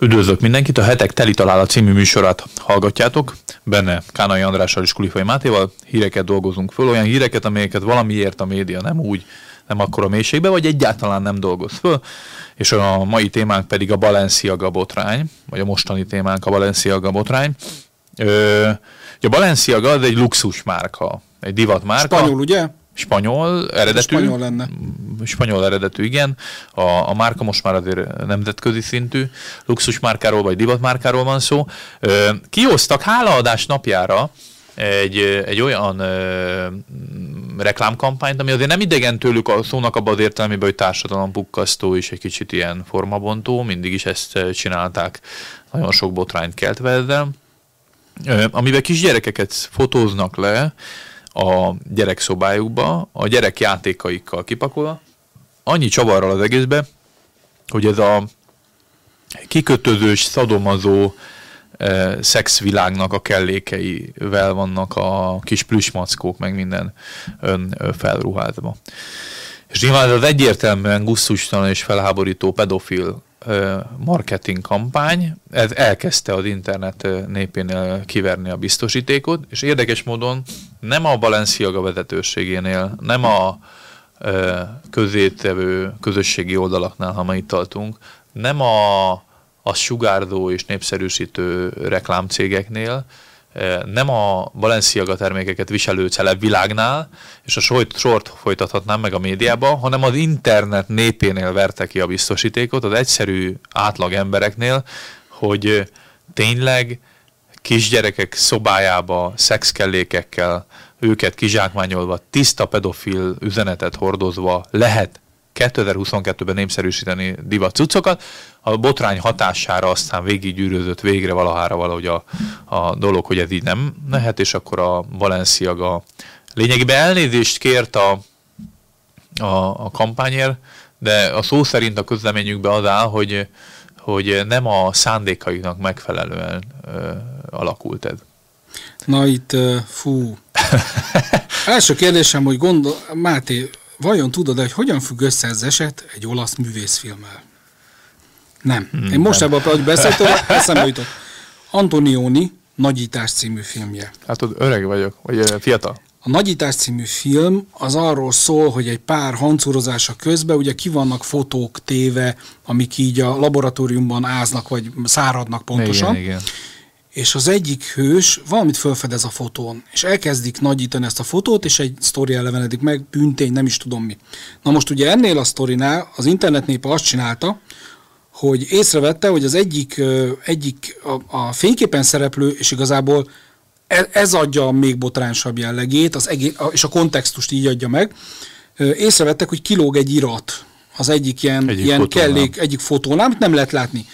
Üdvözlök mindenkit, a Hetek Teli Találat című műsorát hallgatjátok. Benne Kánai Andrással és Kulifai Mátéval híreket dolgozunk föl, olyan híreket, amelyeket valamiért a média nem úgy, nem akkor a mélységbe, vagy egyáltalán nem dolgoz föl. És a mai témánk pedig a Balenciaga botrány, vagy a mostani témánk a Balenciaga botrány. Ö, a Balenciaga az egy luxus márka, egy divat márka. Spanyol, ugye? Spanyol eredetű. Spanyol lenne. Spanyol eredetű, igen. A, a márka most már azért nemzetközi szintű luxus márkáról vagy divatmárkáról van szó. Kihoztak hálaadás napjára egy, egy olyan ö, reklámkampányt, ami azért nem idegen tőlük a szónak abban az értelmében, hogy társadalompukkasztó és egy kicsit ilyen formabontó, mindig is ezt csinálták, nagyon sok botrányt keltve ezzel, amivel kisgyerekeket fotóznak le, a gyerekszobájukba, a gyerek játékaikkal kipakolva, annyi csavarral az egészbe, hogy ez a kikötözős, szadomazó e, szexvilágnak a kellékeivel vannak a kis plüsmackók, meg minden ön felruházva. És nyilván az egyértelműen gusztustalan és felháborító pedofil marketing kampány, ez elkezdte az internet népénél kiverni a biztosítékot, és érdekes módon nem a Balenciaga vezetőségénél, nem a közétevő közösségi oldalaknál, ha ma itt tartunk, nem a, a sugárzó és népszerűsítő reklámcégeknél, nem a Balenciaga termékeket viselő világnál, és a sort, sort folytathatnám meg a médiában, hanem az internet népénél verte ki a biztosítékot, az egyszerű átlag embereknél, hogy tényleg kisgyerekek szobájába szexkellékekkel, őket kizsákmányolva, tiszta pedofil üzenetet hordozva lehet 2022-ben népszerűsíteni divat cuccokat, a botrány hatására aztán végiggyűrözött végre valahára valahogy a, a dolog, hogy ez így nem lehet, és akkor a Valenciaga lényegében elnézést kért a, a, a kampányért, de a szó szerint a közleményükben az áll, hogy, hogy nem a szándékaiknak megfelelően ö, alakult ez. Na itt, fú. Első kérdésem, hogy gondol, Máté, vajon tudod, hogy hogyan függ össze ez eset egy olasz művészfilmmel? Nem. Hmm, Én most ebben, hogy beszéltem, eszembe jutott. Antonioni Nagyítás című filmje. Hát tudod, öreg vagyok, vagy fiatal. A Nagyítás című film az arról szól, hogy egy pár hancúrozása közben ugye ki vannak fotók téve, amik így a laboratóriumban áznak, vagy száradnak pontosan. Igen, igen. És az egyik hős valamit felfedez a fotón, és elkezdik nagyítani ezt a fotót, és egy sztori elevenedik meg, büntény, nem is tudom mi. Na most ugye ennél a sztorinál az internetnépe azt csinálta, hogy észrevette, hogy az egyik, egyik a, a fényképen szereplő, és igazából ez, ez adja a még botránsabb jellegét, az egész, és a kontextust így adja meg, észrevettek, hogy kilóg egy irat az egyik ilyen, egyik ilyen fotónál. kellék, egyik fotónál, amit nem lehet látni.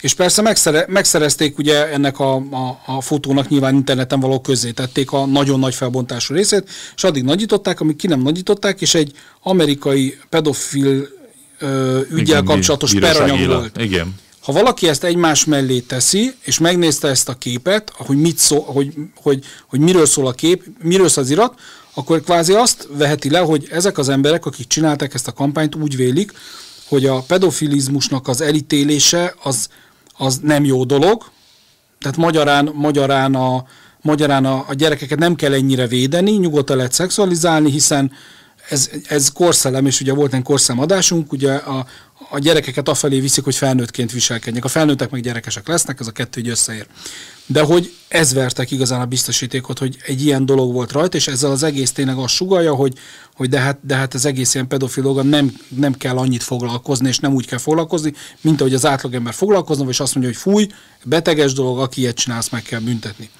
És persze megszere, megszerezték ugye ennek a, a, a fotónak nyilván interneten való tették a nagyon nagy felbontású részét, és addig nagyították, amíg ki nem nagyították, és egy amerikai pedofil ö, ügyel Igen, kapcsolatos peranyag volt. Igen. Ha valaki ezt egymás mellé teszi, és megnézte ezt a képet, hogy, mit szó, hogy, hogy, hogy miről szól a kép, miről szól az irat, akkor kvázi azt veheti le, hogy ezek az emberek, akik csinálták ezt a kampányt, úgy vélik, hogy a pedofilizmusnak az elítélése az, az nem jó dolog, tehát magyarán, magyarán, a, magyarán a, a gyerekeket nem kell ennyire védeni, nyugodtan lehet szexualizálni, hiszen ez, ez korszellem, és ugye volt egy korszellem ugye a, a gyerekeket afelé viszik, hogy felnőttként viselkedjenek. A felnőttek meg gyerekesek lesznek, ez a kettő így összeér. De hogy ez vertek igazán a biztosítékot, hogy egy ilyen dolog volt rajta, és ezzel az egész tényleg azt sugalja, hogy, hogy de, hát, de hát az egész ilyen pedofil dolga nem, nem kell annyit foglalkozni, és nem úgy kell foglalkozni, mint ahogy az átlagember foglalkozna, és azt mondja, hogy fúj, beteges dolog, aki ilyet csinálsz, meg kell büntetni.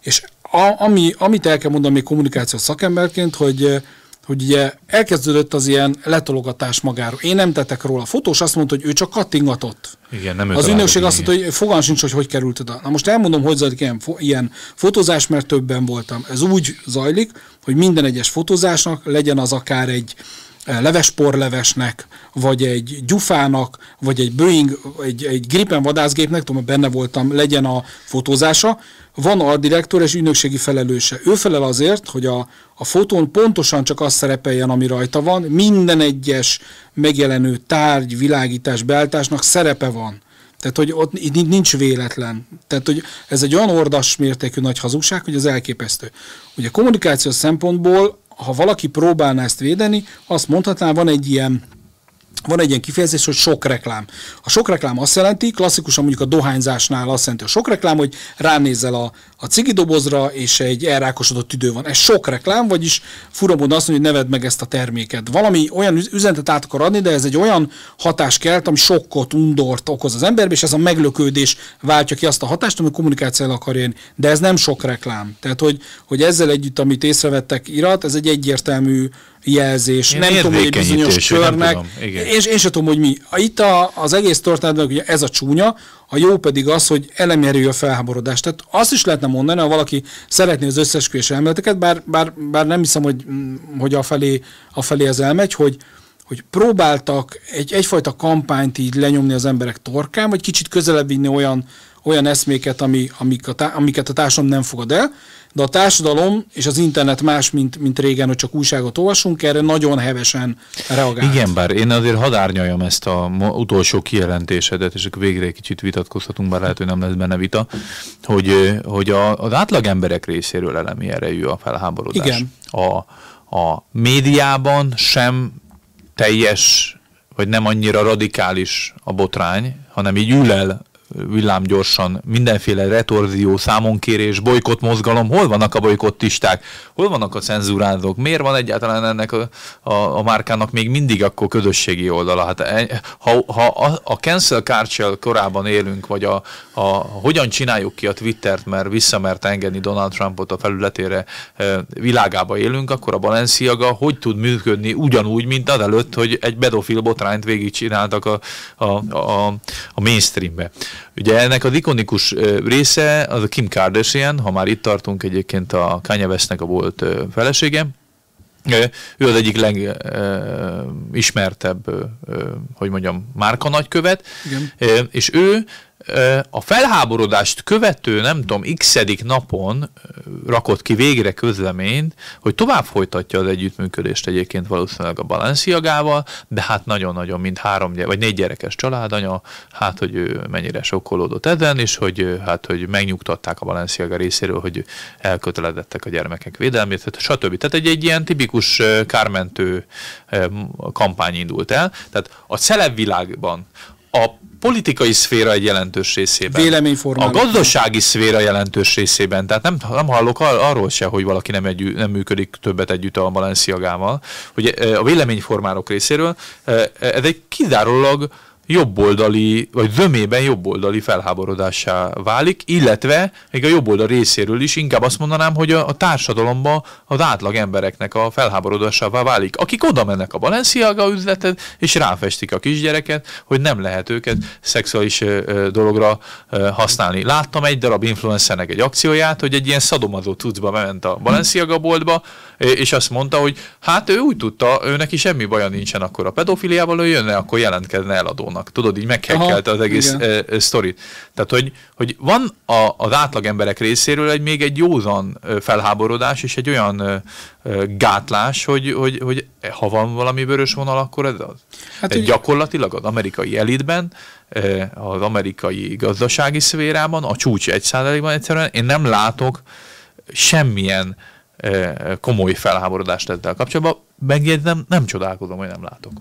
És a, ami, amit el kell mondani még kommunikációs szakemberként, hogy hogy ugye elkezdődött az ilyen letologatás magáról. Én nem tettek róla. A fotós azt mondta, hogy ő csak kattingatott. Igen, nem Az ügynökség azt mondta, hogy fogalm sincs, hogy hogy került oda. Na most elmondom, hogy zajlik ilyen, ilyen fotózás, mert többen voltam. Ez úgy zajlik, hogy minden egyes fotózásnak legyen az akár egy levesporlevesnek, vagy egy gyufának, vagy egy Boeing, egy, egy Gripen vadászgépnek, tudom, benne voltam, legyen a fotózása, van a direktor és ügynökségi felelőse. Ő felel azért, hogy a, a fotón pontosan csak az szerepeljen, ami rajta van, minden egyes megjelenő tárgy, világítás, beállításnak szerepe van. Tehát, hogy ott itt nincs véletlen. Tehát, hogy ez egy olyan ordas mértékű nagy hazugság, hogy az elképesztő. Ugye kommunikációs szempontból, ha valaki próbálná ezt védeni, azt mondhatná, van egy ilyen van egy ilyen kifejezés, hogy sok reklám. A sok reklám azt jelenti, klasszikusan mondjuk a dohányzásnál azt jelenti a sok reklám, hogy ránézel a, a cigidobozra, és egy elrákosodott tüdő van. Ez sok reklám, vagyis fura azt mondja, hogy neved meg ezt a terméket. Valami olyan üzenetet át akar adni, de ez egy olyan hatás kelt, ami sokkot, undort okoz az emberbe, és ez a meglökődés váltja ki azt a hatást, ami kommunikációval akar jönni. De ez nem sok reklám. Tehát, hogy, hogy ezzel együtt, amit észrevettek irat, ez egy egyértelmű jelzés. Én nem tudom, hogy bizonyos körnek. És én sem tudom, hogy mi. Itt a, az egész történetben ugye ez a csúnya, a jó pedig az, hogy elemerő a felháborodást. Tehát azt is lehetne mondani, ha valaki szeretné az összesküvés elméleteket, bár, bár, bár nem hiszem, hogy, hogy a, felé, a felé ez elmegy, hogy, hogy próbáltak egy, egyfajta kampányt így lenyomni az emberek torkán, vagy kicsit közelebb vinni olyan, olyan eszméket, ami, amik a, amiket a társadalom nem fogad el, de a társadalom és az internet más, mint, mint régen, hogy csak újságot olvasunk, erre nagyon hevesen reagál. Igen, bár én azért hadárnyaljam ezt a utolsó kijelentésedet, és akkor végre egy kicsit vitatkozhatunk, bár lehet, hogy nem lesz benne vita, hogy, hogy a, az átlag emberek részéről elemi erejű a felháborodás. Igen. A, a médiában sem teljes, vagy nem annyira radikális a botrány, hanem így ül el villámgyorsan mindenféle retorzió, számonkérés, bolykott mozgalom, hol vannak a bolykottisták, hol vannak a cenzúrázók, miért van egyáltalán ennek a, a, a márkának még mindig akkor közösségi oldala? Hát e, ha, ha a, a cancel culture korában élünk, vagy a, a, hogyan csináljuk ki a Twittert, mert visszamert engedni Donald Trumpot a felületére e, világába élünk, akkor a Balenciaga hogy tud működni ugyanúgy, mint azelőtt, hogy egy pedofil botrányt végigcsináltak a, a, a, a mainstreambe. Ugye ennek az ikonikus része az a Kim Kardashian, ha már itt tartunk egyébként a Kanye Westnek a volt felesége, ő az egyik legismertebb, hogy mondjam, márka nagykövet, Igen. és ő a felháborodást követő, nem tudom, x napon rakott ki végre közleményt, hogy tovább folytatja az együttműködést egyébként valószínűleg a Balenciagával, de hát nagyon-nagyon, mint három vagy négy gyerekes családanya, hát, hogy ő mennyire sokkolódott ezen, és hogy hát, hogy megnyugtatták a Balenciaga részéről, hogy elköteledettek a gyermekek védelmét, stb. Tehát egy, egy ilyen tipikus kármentő kampány indult el. Tehát a celebvilágban a politikai szféra egy jelentős részében. Véleményformáló. A gazdasági szféra jelentős részében. Tehát nem, nem hallok arról se, hogy valaki nem, egy, nem működik többet együtt a Balenciagával. Hogy a véleményformálók részéről ez egy kizárólag jobboldali, vagy zömében jobboldali felháborodássá válik, illetve még a jobboldal részéről is inkább azt mondanám, hogy a, a társadalomba az átlag embereknek a felháborodásává válik, akik oda mennek a Balenciaga üzletet, és ráfestik a kisgyereket, hogy nem lehet őket szexuális ö, dologra ö, használni. Láttam egy darab influencernek egy akcióját, hogy egy ilyen szadomazó cuccba ment a Balenciaga boltba, és azt mondta, hogy hát ő úgy tudta, ő neki semmi baja nincsen akkor a pedofiliával, ő jönne, akkor jelentkezne eladónak. Tudod, így meghekkelte az egész e, e, sztorit. Tehát, hogy, hogy van a, az átlag emberek részéről egy még egy józan felháborodás, és egy olyan e, gátlás, hogy, hogy, hogy ha van valami vörös vonal, akkor ez az. Hát ugye... Gyakorlatilag az amerikai elitben, az amerikai gazdasági szférában, a csúcs egy százalékban egyszerűen én nem látok semmilyen komoly felháborodást ezzel kapcsolatban. Megjegyzem, nem csodálkozom, hogy nem látok.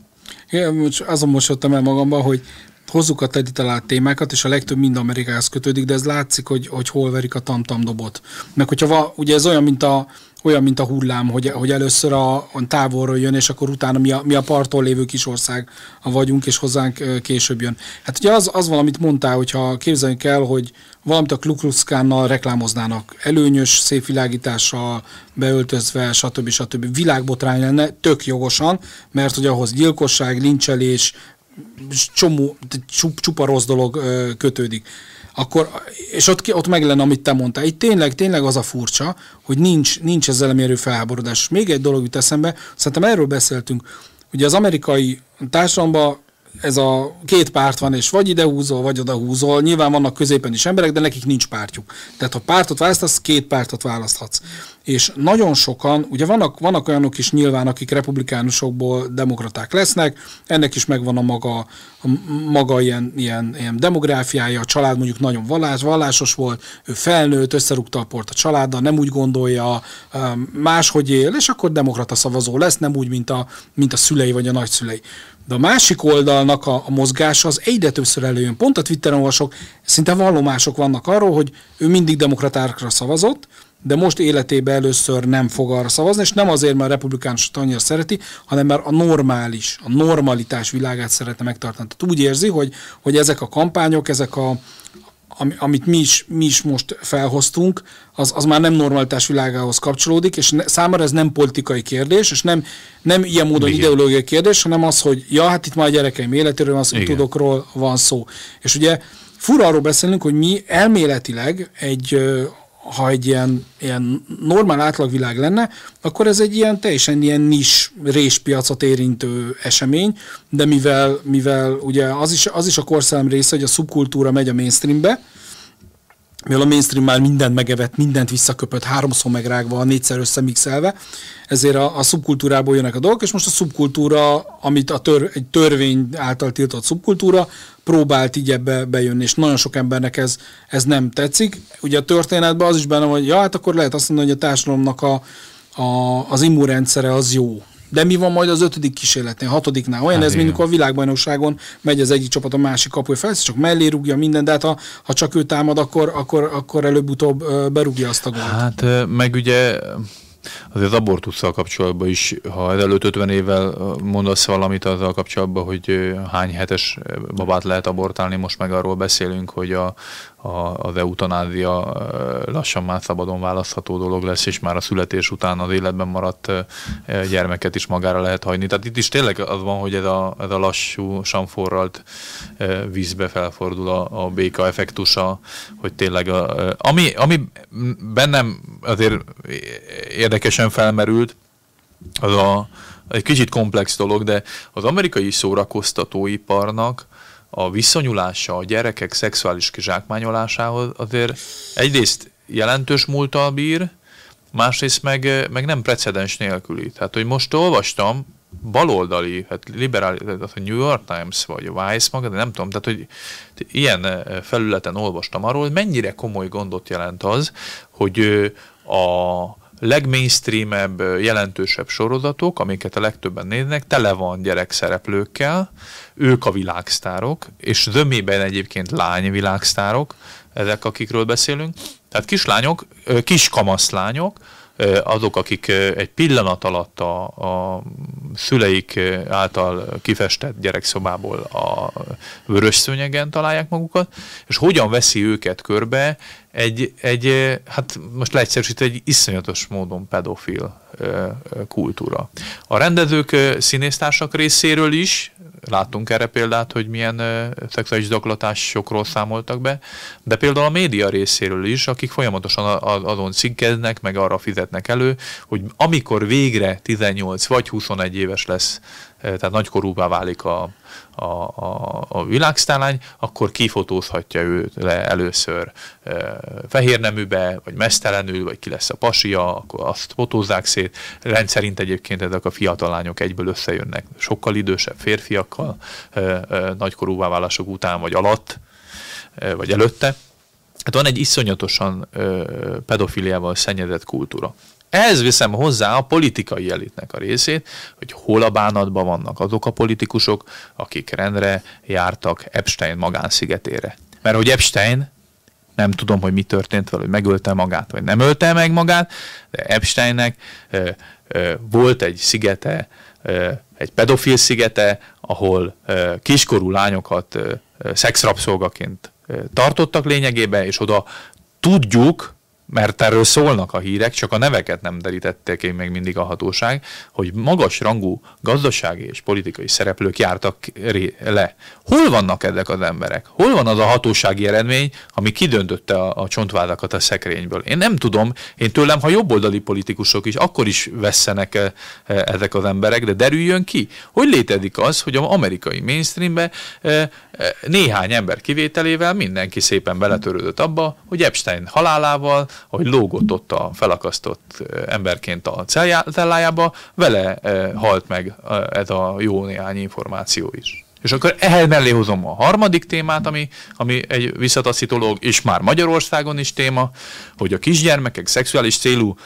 Én azon mosottam el magamban, hogy hozzuk a tedi talált témákat, és a legtöbb mind Amerikához kötődik, de ez látszik, hogy, hogy hol verik a tamtam dobot. Meg hogyha va, ugye ez olyan, mint a, olyan, mint a hullám, hogy, hogy először a, a távolról jön, és akkor utána mi a, mi a parton lévő kis ország a vagyunk, és hozzánk később jön. Hát ugye az, az valamit mondtál, hogyha képzeljük el, hogy valamit a Klukluxkánnal reklámoznának, előnyös, szép világítással, beöltözve, stb. stb. Világbotrány lenne, tök jogosan, mert hogy ahhoz gyilkosság, lincselés, csomó, csupa rossz dolog kötődik akkor, és ott, ott meg lenne, amit te mondtál. Itt tényleg, tényleg az a furcsa, hogy nincs, nincs ezzel mérő felháborodás. Még egy dolog jut eszembe, szerintem erről beszéltünk. Ugye az amerikai társadalomban ez a két párt van, és vagy ide húzol, vagy oda húzol. Nyilván vannak középen is emberek, de nekik nincs pártjuk. Tehát ha pártot választasz, két pártot választhatsz. És nagyon sokan, ugye vannak, vannak olyanok is nyilván, akik republikánusokból demokraták lesznek, ennek is megvan a maga, a maga ilyen, ilyen, ilyen demográfiája, a család mondjuk nagyon vallás, vallásos volt, ő felnőtt, összerúgta a port a családdal, nem úgy gondolja, máshogy él, és akkor demokrata szavazó lesz, nem úgy, mint a, mint a szülei vagy a nagyszülei. De a másik oldalnak a, a mozgása az egyre többször előjön. Pont a Twitteren olvasok, szinte vallomások vannak arról, hogy ő mindig demokratákra szavazott, de most életében először nem fog arra szavazni, és nem azért, mert a republikánus annyira szereti, hanem mert a normális, a normalitás világát szeretne megtartani. Tehát úgy érzi, hogy, hogy ezek a kampányok, ezek a, amit mi is, mi is most felhoztunk, az, az már nem normalitás világához kapcsolódik, és ne, számára ez nem politikai kérdés, és nem, nem ilyen módon Igen. ideológiai kérdés, hanem az, hogy ja, hát itt már a gyerekeim életéről van szó, tudokról van szó. És ugye fura arról beszélünk, hogy mi elméletileg egy ha egy ilyen, ilyen normál átlagvilág lenne, akkor ez egy ilyen teljesen ilyen nis réspiacot érintő esemény, de mivel, mivel ugye az is, az is a korszellem része, hogy a szubkultúra megy a mainstreambe, mivel a mainstream már mindent megevett, mindent visszaköpött, háromszor megrágva, négyszer összemixelve, ezért a, a szubkultúrából jönnek a dolgok, és most a szubkultúra, amit a tör, egy törvény által tiltott szubkultúra, próbált így ebbe bejönni, és nagyon sok embernek ez, ez nem tetszik. Ugye a történetben az is benne, hogy ja, hát akkor lehet azt mondani, hogy a társadalomnak a, a, az immunrendszere az jó. De mi van majd az ötödik kísérletnél, hatodiknál? Olyan hát ez, mint a világbajnokságon megy az egyik csapat a másik kapuja fel, csak mellé rúgja minden, de hát ha, ha csak ő támad, akkor, akkor, akkor előbb-utóbb berúgja azt a gólt. Hát meg ugye Azért az abortusszal kapcsolatban is, ha előtt 50 évvel mondasz valamit azzal kapcsolatban, hogy hány hetes babát lehet abortálni, most meg arról beszélünk, hogy a, a, az eutanázia lassan már szabadon választható dolog lesz, és már a születés után az életben maradt gyermeket is magára lehet hagyni. Tehát itt is tényleg az van, hogy ez a, ez a lassú, sanforralt vízbe felfordul a, a béka effektusa, hogy tényleg a, ami, ami bennem azért érdekesen felmerült, az a, egy kicsit komplex dolog, de az amerikai szórakoztatóiparnak a viszonyulása a gyerekek szexuális kizsákmányolásához azért egyrészt jelentős múltal bír, másrészt meg, meg nem precedens nélküli. Tehát, hogy most olvastam, baloldali, hát liberális, a New York Times vagy a Vice maga, de nem tudom, tehát, hogy ilyen felületen olvastam arról, hogy mennyire komoly gondot jelent az, hogy a legmainstreamebb, jelentősebb sorozatok, amiket a legtöbben néznek, tele van gyerekszereplőkkel, ők a világsztárok, és zömében egyébként lány világsztárok, ezek akikről beszélünk. Tehát kislányok, kis kamaszlányok, azok, akik egy pillanat alatt a, a szüleik által kifestett gyerekszobából a vörös szőnyegen találják magukat, és hogyan veszi őket körbe egy, egy hát most leegyszerűsítve egy iszonyatos módon pedofil kultúra. A rendezők színésztársak részéről is Láttunk erre példát, hogy milyen szexuális zaklatásokról számoltak be, de például a média részéről is, akik folyamatosan azon cikkeznek, meg arra fizetnek elő, hogy amikor végre 18 vagy 21 éves lesz, tehát nagykorúvá válik a, a, a, a világsztálány, akkor kifotózhatja őt le először e, fehér neműbe, vagy mesztelenül, vagy ki lesz a pasia, akkor azt fotózzák szét. Rendszerint egyébként ezek a fiatal lányok egyből összejönnek sokkal idősebb férfiakkal, e, e, nagykorúvá válások után vagy alatt, e, vagy előtte. Hát van egy iszonyatosan e, pedofiliával szennyezett kultúra. Ehhez viszem hozzá a politikai elitnek a részét, hogy hol a bánatban vannak azok a politikusok, akik rendre jártak Epstein magánszigetére. Mert hogy Epstein, nem tudom, hogy mi történt vele, hogy megölte magát, vagy nem ölte meg magát, de Epsteinnek ö, ö, volt egy szigete, ö, egy pedofil szigete, ahol ö, kiskorú lányokat ö, tartottak lényegében, és oda tudjuk, mert erről szólnak a hírek, csak a neveket nem derítették én még mindig a hatóság, hogy magas rangú gazdasági és politikai szereplők jártak le. Hol vannak ezek az emberek? Hol van az a hatósági eredmény, ami kidöntötte a, a csontvádakat a szekrényből? Én nem tudom, én tőlem, ha jobboldali politikusok is, akkor is vesszenek e, e, ezek az emberek, de derüljön ki, hogy létezik az, hogy az amerikai mainstreambe e, néhány ember kivételével mindenki szépen beletörődött abba, hogy Epstein halálával, hogy lógott ott a felakasztott emberként a cellájába, vele halt meg ez a jó néhány információ is. És akkor ehhez mellé hozom a harmadik témát, ami, ami egy visszataszítológ, és már Magyarországon is téma, hogy a kisgyermekek szexuális célú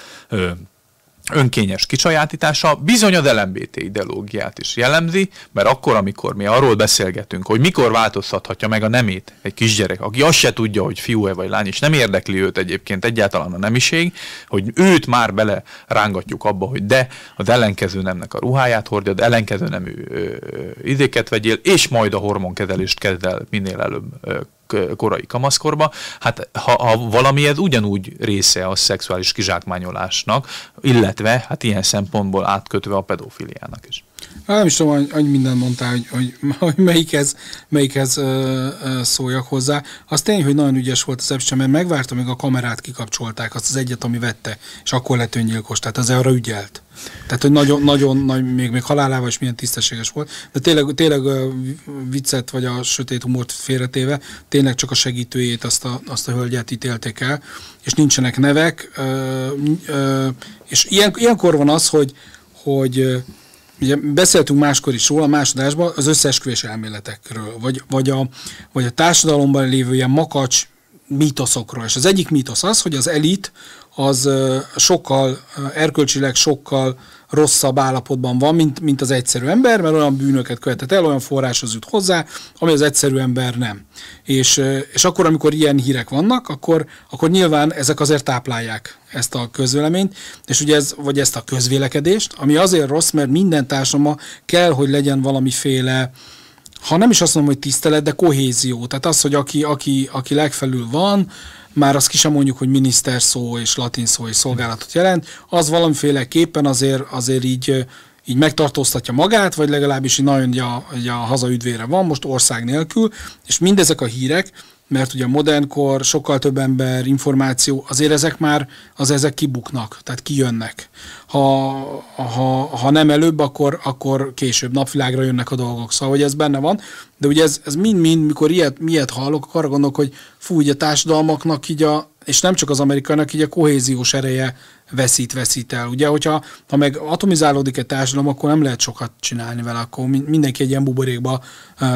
önkényes kicsajátítása bizony az LMBT ideológiát is jellemzi, mert akkor, amikor mi arról beszélgetünk, hogy mikor változtathatja meg a nemét egy kisgyerek, aki azt se tudja, hogy fiú-e vagy lány, és nem érdekli őt egyébként egyáltalán a nemiség, hogy őt már bele rángatjuk abba, hogy de az ellenkező nemnek a ruháját hordja, az ellenkező nemű idéket vegyél, és majd a hormonkezelést kezd el minél előbb ö, korai kamaszkorba, hát ha, ha valami ugyanúgy része a szexuális kizsákmányolásnak, illetve hát ilyen szempontból átkötve a pedofiliának is. Nem is tudom, annyi mindent mondtál, hogy, hogy, hogy melyikhez, melyikhez ö, ö, szóljak hozzá. Az tény, hogy nagyon ügyes volt az Epstein, mert megvárta, még a kamerát kikapcsolták, azt az egyet, ami vette, és akkor lett öngyilkos, tehát az arra ügyelt. Tehát, hogy nagyon, nagyon nagy, még, még halálával is milyen tisztességes volt. De tényleg, tényleg viccet, vagy a sötét humort félretéve, tényleg csak a segítőjét, azt a, azt a hölgyet ítélték el, és nincsenek nevek. Ö, ö, és ilyen, ilyenkor van az, hogy, hogy ugye beszéltünk máskor is róla, másodásban az összeesküvés elméletekről, vagy, vagy, a, vagy a társadalomban lévő ilyen makacs mítoszokról. És az egyik mítosz az, hogy az elit az sokkal, erkölcsileg sokkal rosszabb állapotban van, mint, mint az egyszerű ember, mert olyan bűnöket követett el, olyan forráshoz jut hozzá, ami az egyszerű ember nem. És, és akkor, amikor ilyen hírek vannak, akkor, akkor nyilván ezek azért táplálják ezt a közvéleményt, és ugye ez, vagy ezt a közvélekedést, ami azért rossz, mert minden társadalma kell, hogy legyen valamiféle, ha nem is azt mondom, hogy tisztelet, de kohézió. Tehát az, hogy aki, aki, aki legfelül van, már azt ki sem mondjuk, hogy miniszter szó és latin szó és szolgálatot jelent, az valamiféleképpen azért, azért így, így megtartóztatja magát, vagy legalábbis így nagyon a, a hazaüdvére van, most ország nélkül, és mindezek a hírek, mert ugye a modernkor sokkal több ember, információ, azért ezek már, az ezek kibuknak, tehát kijönnek. Ha, ha, ha nem előbb, akkor, akkor később napvilágra jönnek a dolgok. Szóval, hogy ez benne van, de ugye ez, ez mind-mind, mikor ilyet, miért hallok, arra gondolok, hogy fú, ugye a társadalmaknak így a, és nem csak az amerikainak, így a kohéziós ereje veszít, veszít el. Ugye, hogyha ha meg atomizálódik egy társadalom, akkor nem lehet sokat csinálni vele, akkor mindenki egy ilyen buborékba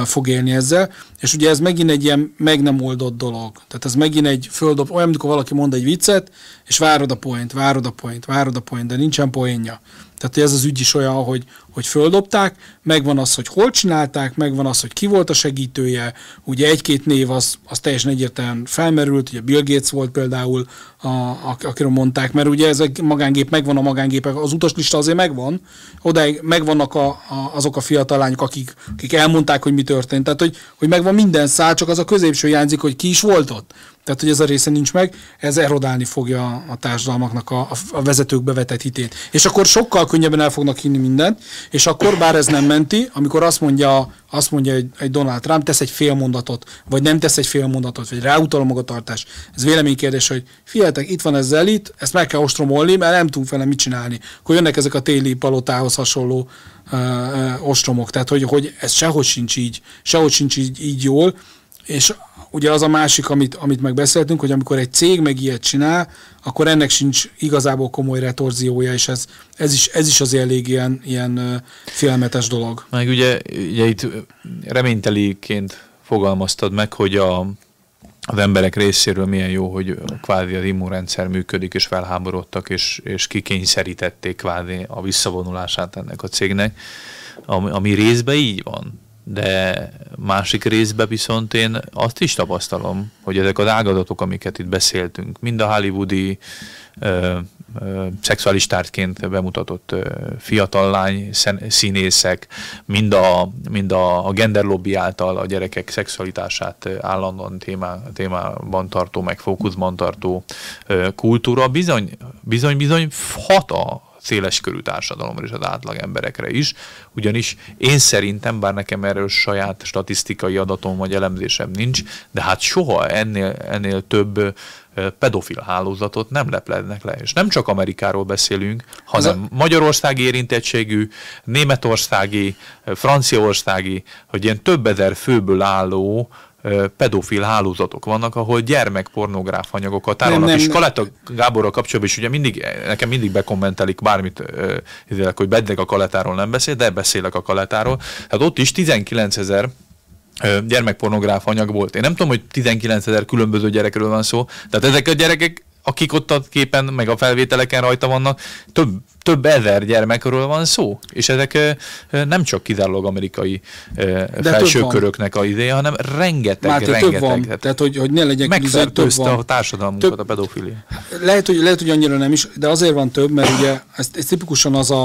fog élni ezzel. És ugye ez megint egy ilyen meg nem oldott dolog. Tehát ez megint egy földob, olyan, amikor valaki mond egy viccet, és várod a point, várod a point, várod a point, de nincsen poénja. Tehát ez az ügy is olyan, hogy, hogy földobták, megvan az, hogy hol csinálták, megvan az, hogy ki volt a segítője, ugye egy-két név az, az teljesen egyértelműen felmerült, ugye Bill Gates volt például, a, akiről mondták, mert ugye ez a magángép megvan a magángépek, az utaslista azért megvan, odáig megvannak a, a, azok a fiatal lányok, akik, akik elmondták, hogy mi történt, tehát hogy, hogy megvan minden szál, csak az a középső hiányzik, hogy ki is volt ott. Tehát, hogy ez a része nincs meg, ez erodálni fogja a társadalmaknak a, a vezetők bevetett hitét. És akkor sokkal könnyebben el fognak hinni mindent, és akkor, bár ez nem menti, amikor azt mondja, azt mondja egy, egy Donald Trump, tesz egy fél mondatot, vagy nem tesz egy fél mondatot, vagy ráutal a magatartás. Ez véleménykérdés, hogy figyeljetek, itt van ez elit, ezt meg kell ostromolni, mert nem tudunk vele mit csinálni. Akkor jönnek ezek a téli palotához hasonló uh, uh, ostromok. Tehát, hogy, hogy ez sehogy sincs így, sehogy sincs így, így jól, és ugye az a másik, amit, amit megbeszéltünk, hogy amikor egy cég meg ilyet csinál, akkor ennek sincs igazából komoly retorziója, és ez, ez, is, ez is az elég ilyen, ilyen félmetes dolog. Meg ugye, ugye itt reményteliként fogalmaztad meg, hogy a, az emberek részéről milyen jó, hogy kvázi az immunrendszer működik, és felháborodtak, és, és kikényszerítették kvázi a visszavonulását ennek a cégnek, ami, ami részben így van de másik részben viszont én azt is tapasztalom, hogy ezek az ágazatok, amiket itt beszéltünk, mind a hollywoodi ö, ö, szexuális tárgyként bemutatott ö, fiatal lány színészek, mind a, mind a, a genderlobby által a gyerekek szexualitását állandóan témá, témában tartó, meg fókuszban tartó ö, kultúra bizony, bizony, bizony hat a széles körű társadalomra és az átlag emberekre is, ugyanis én szerintem, bár nekem erről saját statisztikai adatom vagy elemzésem nincs, de hát soha ennél, ennél több pedofil hálózatot nem leplednek le. És nem csak Amerikáról beszélünk, hanem a... magyarországi érintettségű, németországi, franciaországi, hogy ilyen több ezer főből álló pedofil hálózatok vannak, ahol gyermekpornográf anyagokat tárolnak. És Kaleta Gáborral kapcsolatban is ugye mindig, nekem mindig bekommentelik bármit, hogy bednek a Kaletáról nem beszél, de beszélek a Kaletáról. Tehát ott is 19 ezer gyermekpornográf anyag volt. Én nem tudom, hogy 19 ezer különböző gyerekről van szó, tehát ezek a gyerekek akik ott a képen, meg a felvételeken rajta vannak, több, több ezer gyermekről van szó, és ezek nem csak kizárólag amerikai De felsőköröknek a ideje, hanem rengeteg, Máté, rengeteg. Több van. Tehát, tehát hogy, hogy ne legyen Megfertőzte a társadalmunkat több, a pedofilia. Lehet hogy, lehet, hogy annyira nem is, de azért van több, mert ugye ez, ez tipikusan az a,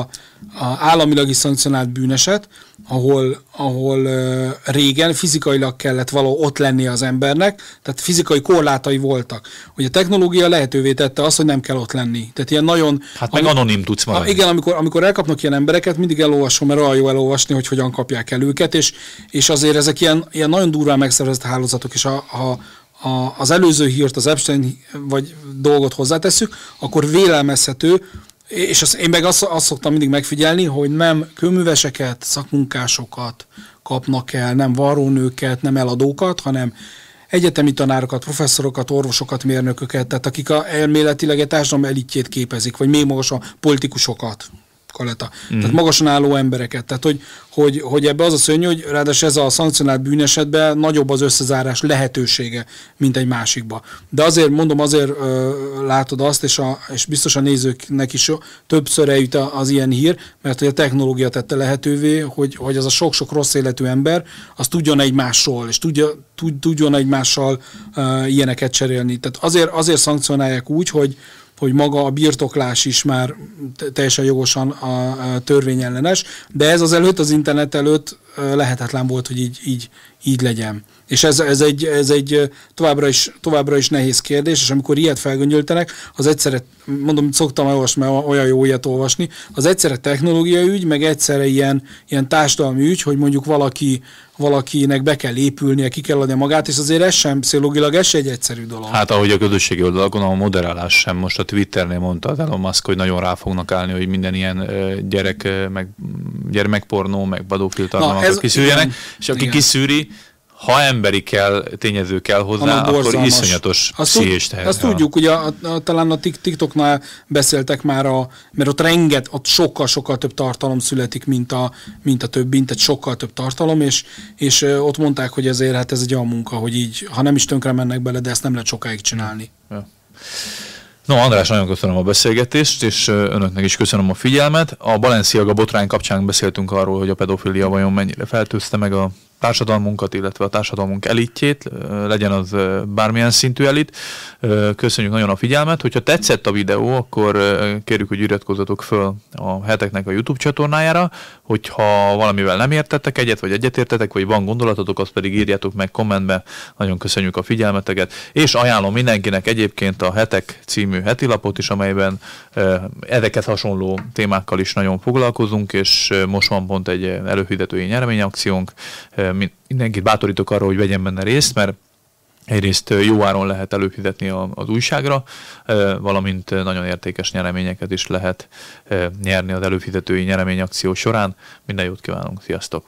a államilag is szankcionált bűneset, ahol, ahol uh, régen fizikailag kellett való ott lenni az embernek, tehát fizikai korlátai voltak. Ugye a technológia lehetővé tette azt, hogy nem kell ott lenni. Tehát ilyen nagyon... Hát meg ami, anonim tudsz maradni. Igen, amikor, amikor elkapnak ilyen embereket, mindig elolvasom, mert olyan jó elolvasni, hogy hogyan kapják el őket, és, és azért ezek ilyen, ilyen nagyon durván megszervezett hálózatok, és a, a, a, az előző hírt, az Epstein vagy dolgot hozzátesszük, akkor vélelmezhető, és azt, én meg azt, azt szoktam mindig megfigyelni, hogy nem kőműveseket, szakmunkásokat kapnak el, nem varrónőket, nem eladókat, hanem egyetemi tanárokat, professzorokat, orvosokat, mérnököket, tehát akik a elméletileg egy társadalom elitjét képezik, vagy még magasabb politikusokat. Kaleta. Mm. Tehát magasan álló embereket. Tehát, hogy, hogy, hogy ebbe az a szörnyű, hogy ráadásul ez a szankcionált bűnesetben nagyobb az összezárás lehetősége, mint egy másikba. De azért mondom, azért ö, látod azt, és, a, és biztos a nézőknek is többször eljut az ilyen hír, mert hogy a technológia tette lehetővé, hogy, hogy az a sok-sok rossz életű ember, az tudjon egymásról, és tudja, tud, tudjon egymással ö, ilyeneket cserélni. Tehát azért, azért szankcionálják úgy, hogy, hogy maga a birtoklás is már teljesen jogosan a törvényellenes, de ez az előtt, az internet előtt lehetetlen volt, hogy így, így, így legyen. És ez, ez, egy, ez egy továbbra is, továbbra is nehéz kérdés, és amikor ilyet felgöngyöltenek, az egyszerre, mondom, szoktam olvasni, mert olyan jó ilyet olvasni, az egyszerre technológiai ügy, meg egyszerre ilyen, ilyen társadalmi ügy, hogy mondjuk valaki, valakinek be kell épülnie, ki kell adni magát, és azért ez sem, pszichológilag ez sem egy egyszerű dolog. Hát ahogy a közösségi oldalakon a moderálás sem, most a Twitternél mondta az Elon Musk, hogy nagyon rá fognak állni, hogy minden ilyen gyerek, meg gyermekpornó, meg badófil tartalmakat kiszűrjenek, és aki igen. kiszűri, ha emberi kell, tényező kell hozzá, akkor iszonyatos azt pszichés teher. Azt tudjuk, ugye a, a, talán a TikToknál beszéltek már, a, mert ott renget, ott sokkal-sokkal több tartalom születik, mint a, mint a többi, egy sokkal több tartalom, és, és ott mondták, hogy ezért hát ez egy olyan munka, hogy így, ha nem is tönkre mennek bele, de ezt nem lehet sokáig csinálni. Ja. No, András, nagyon köszönöm a beszélgetést, és önöknek is köszönöm a figyelmet. A Balenciaga botrány kapcsán beszéltünk arról, hogy a pedofilia vajon mennyire feltőzte meg a társadalmunkat, illetve a társadalmunk elitjét, legyen az bármilyen szintű elit. Köszönjük nagyon a figyelmet. Hogyha tetszett a videó, akkor kérjük, hogy iratkozzatok föl a heteknek a YouTube csatornájára, hogyha valamivel nem értettek egyet, vagy egyetértetek, vagy van gondolatotok, azt pedig írjátok meg kommentbe. Nagyon köszönjük a figyelmeteket, és ajánlom mindenkinek egyébként a Hetek című hetilapot is, amelyben ezeket hasonló témákkal is nagyon foglalkozunk, és most van pont egy előhirdetői nyereményakciónk, mindenkit bátorítok arra, hogy vegyen benne részt, mert egyrészt jó áron lehet előfizetni az újságra, valamint nagyon értékes nyereményeket is lehet nyerni az előfizetői nyereményakció során. Minden jót kívánunk, sziasztok!